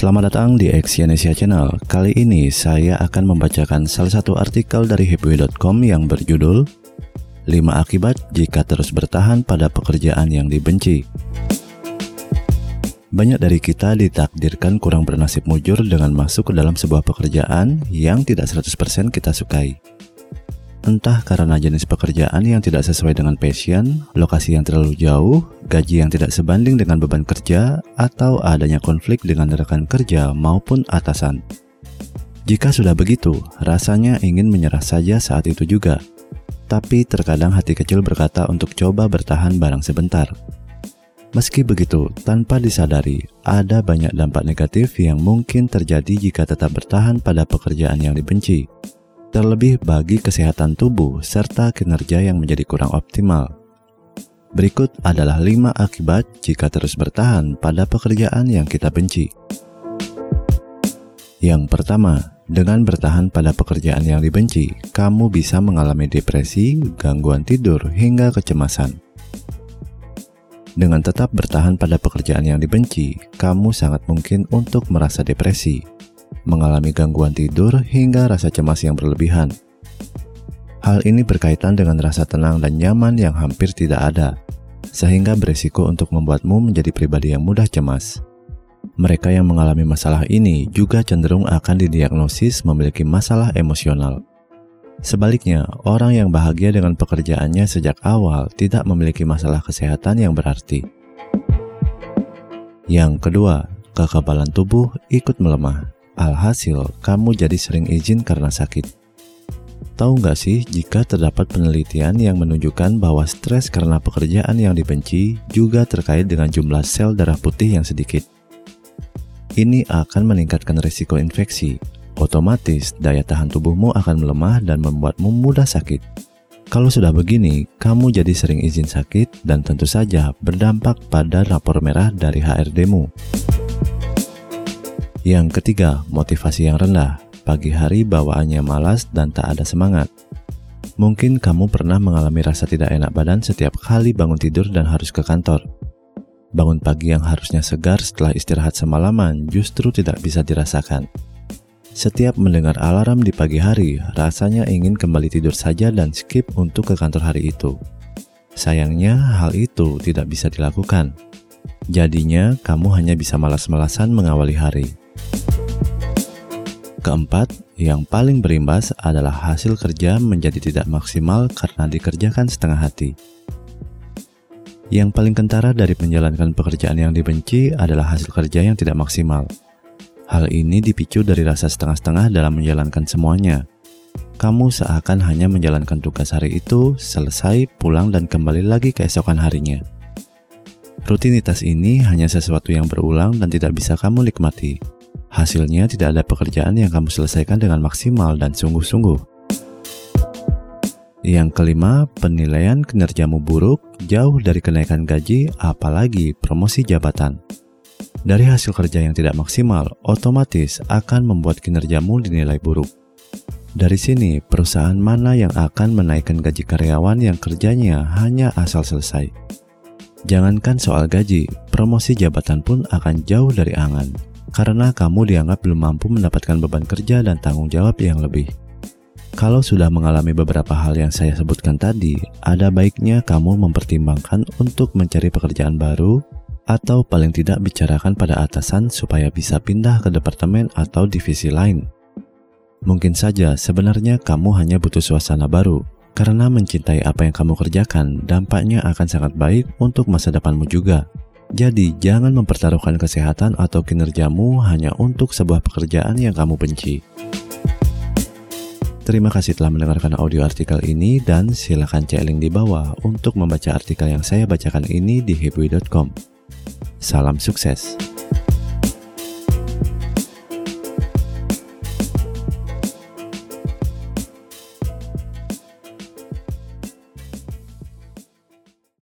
Selamat datang di Exyonesia Channel. Kali ini saya akan membacakan salah satu artikel dari happyway.com yang berjudul 5 akibat jika terus bertahan pada pekerjaan yang dibenci. Banyak dari kita ditakdirkan kurang bernasib mujur dengan masuk ke dalam sebuah pekerjaan yang tidak 100% kita sukai. Entah karena jenis pekerjaan yang tidak sesuai dengan passion, lokasi yang terlalu jauh, gaji yang tidak sebanding dengan beban kerja, atau adanya konflik dengan rekan kerja maupun atasan. Jika sudah begitu, rasanya ingin menyerah saja saat itu juga. Tapi terkadang hati kecil berkata untuk coba bertahan barang sebentar. Meski begitu, tanpa disadari, ada banyak dampak negatif yang mungkin terjadi jika tetap bertahan pada pekerjaan yang dibenci terlebih bagi kesehatan tubuh serta kinerja yang menjadi kurang optimal. Berikut adalah 5 akibat jika terus bertahan pada pekerjaan yang kita benci. Yang pertama, dengan bertahan pada pekerjaan yang dibenci, kamu bisa mengalami depresi, gangguan tidur, hingga kecemasan. Dengan tetap bertahan pada pekerjaan yang dibenci, kamu sangat mungkin untuk merasa depresi, mengalami gangguan tidur hingga rasa cemas yang berlebihan. Hal ini berkaitan dengan rasa tenang dan nyaman yang hampir tidak ada, sehingga beresiko untuk membuatmu menjadi pribadi yang mudah cemas. Mereka yang mengalami masalah ini juga cenderung akan didiagnosis memiliki masalah emosional. Sebaliknya, orang yang bahagia dengan pekerjaannya sejak awal tidak memiliki masalah kesehatan yang berarti. Yang kedua, kekebalan tubuh ikut melemah. Alhasil, kamu jadi sering izin karena sakit. Tahu nggak sih jika terdapat penelitian yang menunjukkan bahwa stres karena pekerjaan yang dibenci juga terkait dengan jumlah sel darah putih yang sedikit. Ini akan meningkatkan risiko infeksi. Otomatis, daya tahan tubuhmu akan melemah dan membuatmu mudah sakit. Kalau sudah begini, kamu jadi sering izin sakit dan tentu saja berdampak pada rapor merah dari HRD-mu. Yang ketiga, motivasi yang rendah. Pagi hari bawaannya malas dan tak ada semangat. Mungkin kamu pernah mengalami rasa tidak enak badan setiap kali bangun tidur dan harus ke kantor. Bangun pagi yang harusnya segar setelah istirahat semalaman justru tidak bisa dirasakan. Setiap mendengar alarm di pagi hari, rasanya ingin kembali tidur saja dan skip untuk ke kantor hari itu. Sayangnya, hal itu tidak bisa dilakukan. Jadinya, kamu hanya bisa malas-malasan mengawali hari. Keempat, yang paling berimbas adalah hasil kerja menjadi tidak maksimal karena dikerjakan setengah hati. Yang paling kentara dari menjalankan pekerjaan yang dibenci adalah hasil kerja yang tidak maksimal. Hal ini dipicu dari rasa setengah-setengah dalam menjalankan semuanya. Kamu seakan hanya menjalankan tugas hari itu, selesai, pulang, dan kembali lagi keesokan harinya. Rutinitas ini hanya sesuatu yang berulang dan tidak bisa kamu nikmati. Hasilnya tidak ada pekerjaan yang kamu selesaikan dengan maksimal dan sungguh-sungguh. Yang kelima, penilaian kinerjamu buruk jauh dari kenaikan gaji apalagi promosi jabatan. Dari hasil kerja yang tidak maksimal, otomatis akan membuat kinerjamu dinilai buruk. Dari sini, perusahaan mana yang akan menaikkan gaji karyawan yang kerjanya hanya asal selesai? Jangankan soal gaji, promosi jabatan pun akan jauh dari angan karena kamu dianggap belum mampu mendapatkan beban kerja dan tanggung jawab yang lebih. Kalau sudah mengalami beberapa hal yang saya sebutkan tadi, ada baiknya kamu mempertimbangkan untuk mencari pekerjaan baru atau paling tidak bicarakan pada atasan supaya bisa pindah ke departemen atau divisi lain. Mungkin saja sebenarnya kamu hanya butuh suasana baru, karena mencintai apa yang kamu kerjakan, dampaknya akan sangat baik untuk masa depanmu juga. Jadi, jangan mempertaruhkan kesehatan atau kinerjamu hanya untuk sebuah pekerjaan yang kamu benci. Terima kasih telah mendengarkan audio artikel ini dan silakan cek link di bawah untuk membaca artikel yang saya bacakan ini di happy.com. Salam sukses.